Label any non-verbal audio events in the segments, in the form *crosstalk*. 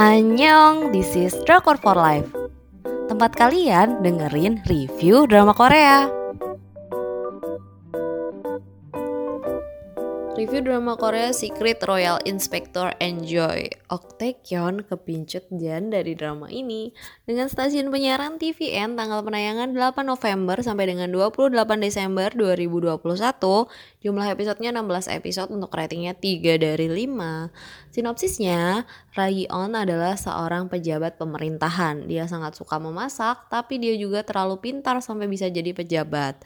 Annyeong, this is Drakor for Life. Tempat kalian dengerin review drama Korea Review drama Korea Secret Royal Inspector Enjoy. Ok kepincut Jan dari drama ini. Dengan stasiun penyiaran TVN tanggal penayangan 8 November sampai dengan 28 Desember 2021 jumlah episodenya 16 episode untuk ratingnya 3 dari 5 sinopsisnya Rai On adalah seorang pejabat pemerintahan. Dia sangat suka memasak tapi dia juga terlalu pintar sampai bisa jadi pejabat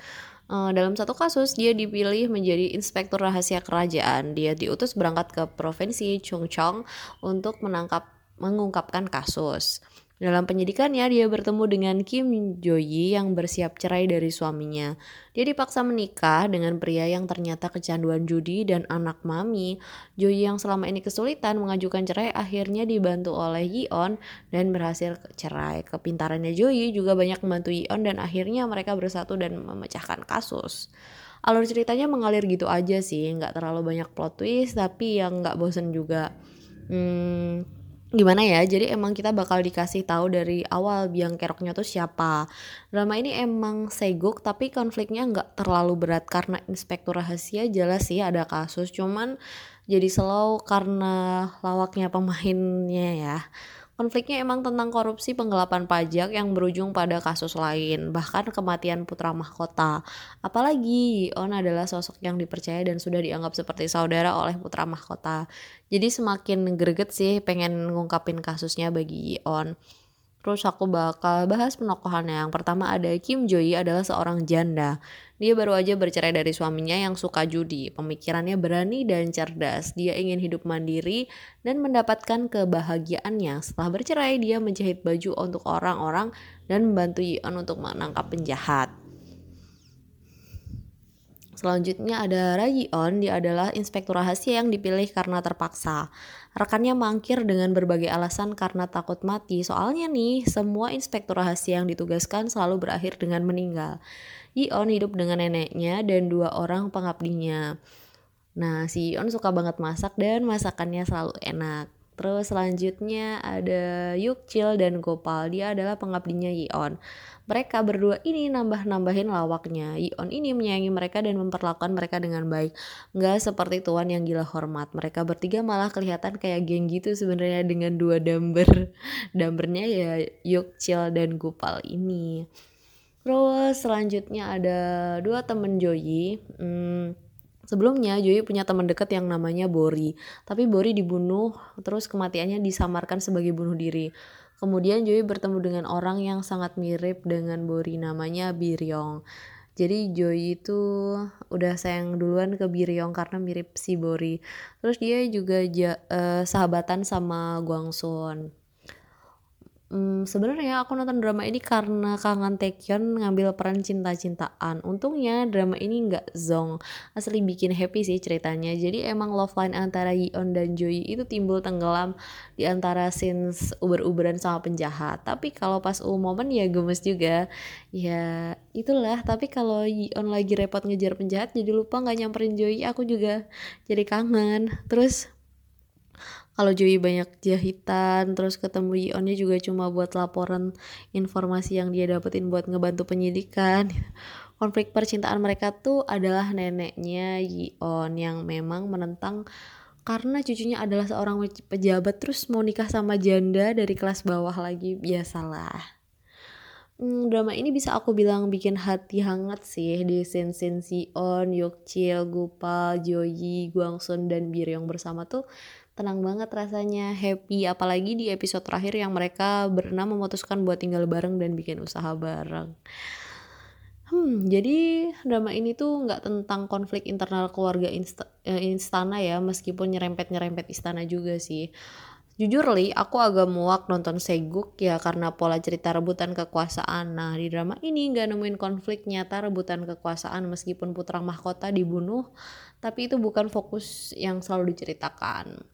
Uh, dalam satu kasus, dia dipilih menjadi inspektur rahasia kerajaan. Dia diutus berangkat ke provinsi Chungcheong untuk menangkap mengungkapkan kasus. Dalam penyidikannya, dia bertemu dengan Kim Jo-yi yang bersiap cerai dari suaminya. Dia dipaksa menikah dengan pria yang ternyata kecanduan judi dan anak mami. Jo-yi yang selama ini kesulitan mengajukan cerai akhirnya dibantu oleh Yi-on dan berhasil cerai. Kepintarannya Jo-yi juga banyak membantu Yi-on dan akhirnya mereka bersatu dan memecahkan kasus. Alur ceritanya mengalir gitu aja sih, nggak terlalu banyak plot twist tapi yang nggak bosen juga. Hmm, gimana ya jadi emang kita bakal dikasih tahu dari awal biang keroknya tuh siapa. Drama ini emang seguk tapi konfliknya nggak terlalu berat karena inspektur rahasia jelas sih ada kasus. Cuman jadi slow karena lawaknya pemainnya ya Konfliknya emang tentang korupsi penggelapan pajak yang berujung pada kasus lain, bahkan kematian putra mahkota. Apalagi On adalah sosok yang dipercaya dan sudah dianggap seperti saudara oleh putra mahkota. Jadi semakin greget sih pengen ngungkapin kasusnya bagi On. Terus aku bakal bahas penokohannya. Yang pertama ada Kim Joy adalah seorang janda. Dia baru aja bercerai dari suaminya yang suka judi. Pemikirannya berani dan cerdas. Dia ingin hidup mandiri dan mendapatkan kebahagiaannya. Setelah bercerai, dia menjahit baju untuk orang-orang dan membantu Yeon untuk menangkap penjahat. Selanjutnya ada On, dia adalah inspektur rahasia yang dipilih karena terpaksa. Rekannya mangkir dengan berbagai alasan karena takut mati. Soalnya nih, semua inspektur rahasia yang ditugaskan selalu berakhir dengan meninggal. On hidup dengan neneknya dan dua orang pengabdinya. Nah, si On suka banget masak dan masakannya selalu enak. Terus selanjutnya ada Yukchil dan Gopal. Dia adalah pengabdinya Yeon. Mereka berdua ini nambah-nambahin lawaknya. Yeon ini menyayangi mereka dan memperlakukan mereka dengan baik. Nggak seperti tuan yang gila hormat. Mereka bertiga malah kelihatan kayak geng gitu sebenarnya dengan dua damber. *laughs* Dambernya ya Yukchil dan Gopal ini. Terus selanjutnya ada dua temen Joyi. Hmm, Sebelumnya Joy punya teman dekat yang namanya Bori, tapi Bori dibunuh terus kematiannya disamarkan sebagai bunuh diri. Kemudian Joy bertemu dengan orang yang sangat mirip dengan Bori namanya Biryong. Jadi Joy itu udah sayang duluan ke Biryong karena mirip si Bori. Terus dia juga ja, uh, sahabatan sama Guangsun. Hmm, sebenarnya aku nonton drama ini karena Kangen Taekyon ngambil peran cinta-cintaan. Untungnya drama ini nggak zong, asli bikin happy sih ceritanya. Jadi emang love line antara Yeon dan Joy itu timbul tenggelam di antara scenes uber-uberan sama penjahat. Tapi kalau pas u momen ya gemes juga. Ya itulah. Tapi kalau Yeon lagi repot ngejar penjahat jadi lupa nggak nyamperin Joy, aku juga jadi kangen. Terus kalau Joey banyak jahitan terus ketemu Yionnya juga cuma buat laporan informasi yang dia dapetin buat ngebantu penyidikan. *laughs* Konflik percintaan mereka tuh adalah neneknya Yion yang memang menentang karena cucunya adalah seorang pejabat terus mau nikah sama janda dari kelas bawah lagi. Biasalah Hmm, drama ini bisa aku bilang bikin hati hangat sih di scene-scene Sion, Yokchil, Gopal, Joyi, Guangsun, dan Biryong bersama tuh tenang banget rasanya happy. Apalagi di episode terakhir yang mereka berenam memutuskan buat tinggal bareng dan bikin usaha bareng. Hmm jadi drama ini tuh nggak tentang konflik internal keluarga insta eh, istana ya meskipun nyerempet nyerempet istana juga sih Jujur li, aku agak muak nonton Seguk ya karena pola cerita rebutan kekuasaan. Nah di drama ini nggak nemuin konflik nyata rebutan kekuasaan meskipun putra mahkota dibunuh, tapi itu bukan fokus yang selalu diceritakan.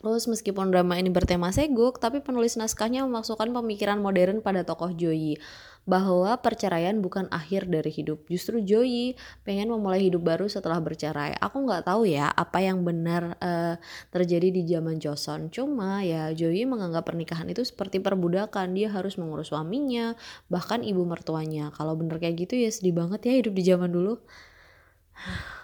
Terus meskipun drama ini bertema seguk, tapi penulis naskahnya memasukkan pemikiran modern pada tokoh Joyi bahwa perceraian bukan akhir dari hidup. Justru Joyi pengen memulai hidup baru setelah bercerai. Aku nggak tahu ya apa yang benar uh, terjadi di zaman Joseon. Cuma ya Joyi menganggap pernikahan itu seperti perbudakan. Dia harus mengurus suaminya, bahkan ibu mertuanya. Kalau bener kayak gitu ya sedih banget ya hidup di zaman dulu. *sighs*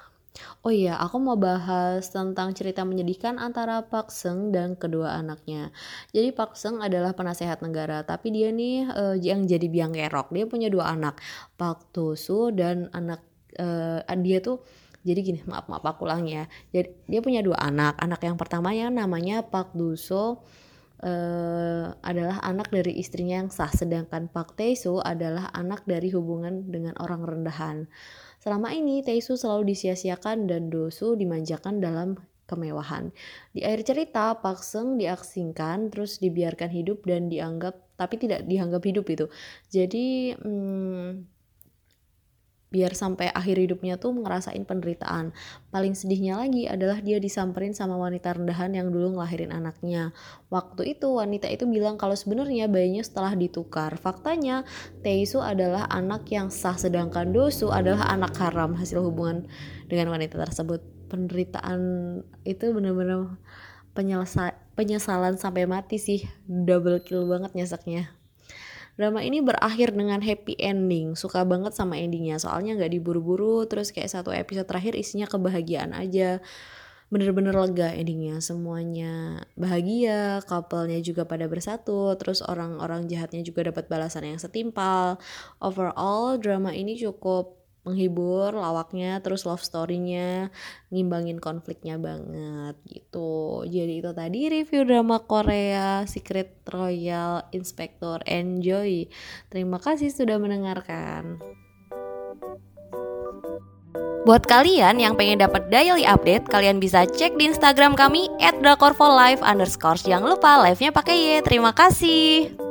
Oh iya, aku mau bahas tentang cerita menyedihkan antara Pak Seng dan kedua anaknya. Jadi Pak Seng adalah penasehat negara, tapi dia nih uh, yang jadi biang kerok. Dia punya dua anak, Pak Tosu dan anak uh, dia tuh jadi gini, maaf maaf aku ulang ya. Jadi dia punya dua anak. Anak yang pertama yang namanya Pak Duso uh, adalah anak dari istrinya yang sah, sedangkan Pak Taesu adalah anak dari hubungan dengan orang rendahan. Selama ini Teisu selalu disia-siakan dan Dosu dimanjakan dalam kemewahan. Di akhir cerita, Pak Seng diaksingkan, terus dibiarkan hidup dan dianggap, tapi tidak dianggap hidup itu. Jadi, hmm, biar sampai akhir hidupnya tuh ngerasain penderitaan. Paling sedihnya lagi adalah dia disamperin sama wanita rendahan yang dulu ngelahirin anaknya. Waktu itu wanita itu bilang kalau sebenarnya bayinya setelah ditukar. Faktanya Teisu adalah anak yang sah sedangkan Dosu adalah anak haram hasil hubungan dengan wanita tersebut. Penderitaan itu benar-benar penyesalan sampai mati sih. Double kill banget nyeseknya. Drama ini berakhir dengan happy ending. Suka banget sama endingnya. Soalnya nggak diburu-buru. Terus kayak satu episode terakhir isinya kebahagiaan aja. Bener-bener lega endingnya. Semuanya bahagia. Couple-nya juga pada bersatu. Terus orang-orang jahatnya juga dapat balasan yang setimpal. Overall drama ini cukup menghibur lawaknya terus love story-nya ngimbangin konfliknya banget gitu jadi itu tadi review drama Korea Secret Royal Inspector Enjoy terima kasih sudah mendengarkan Buat kalian yang pengen dapat daily update, kalian bisa cek di Instagram kami @drakorfolive_. Jangan lupa live-nya pakai Y. Terima kasih.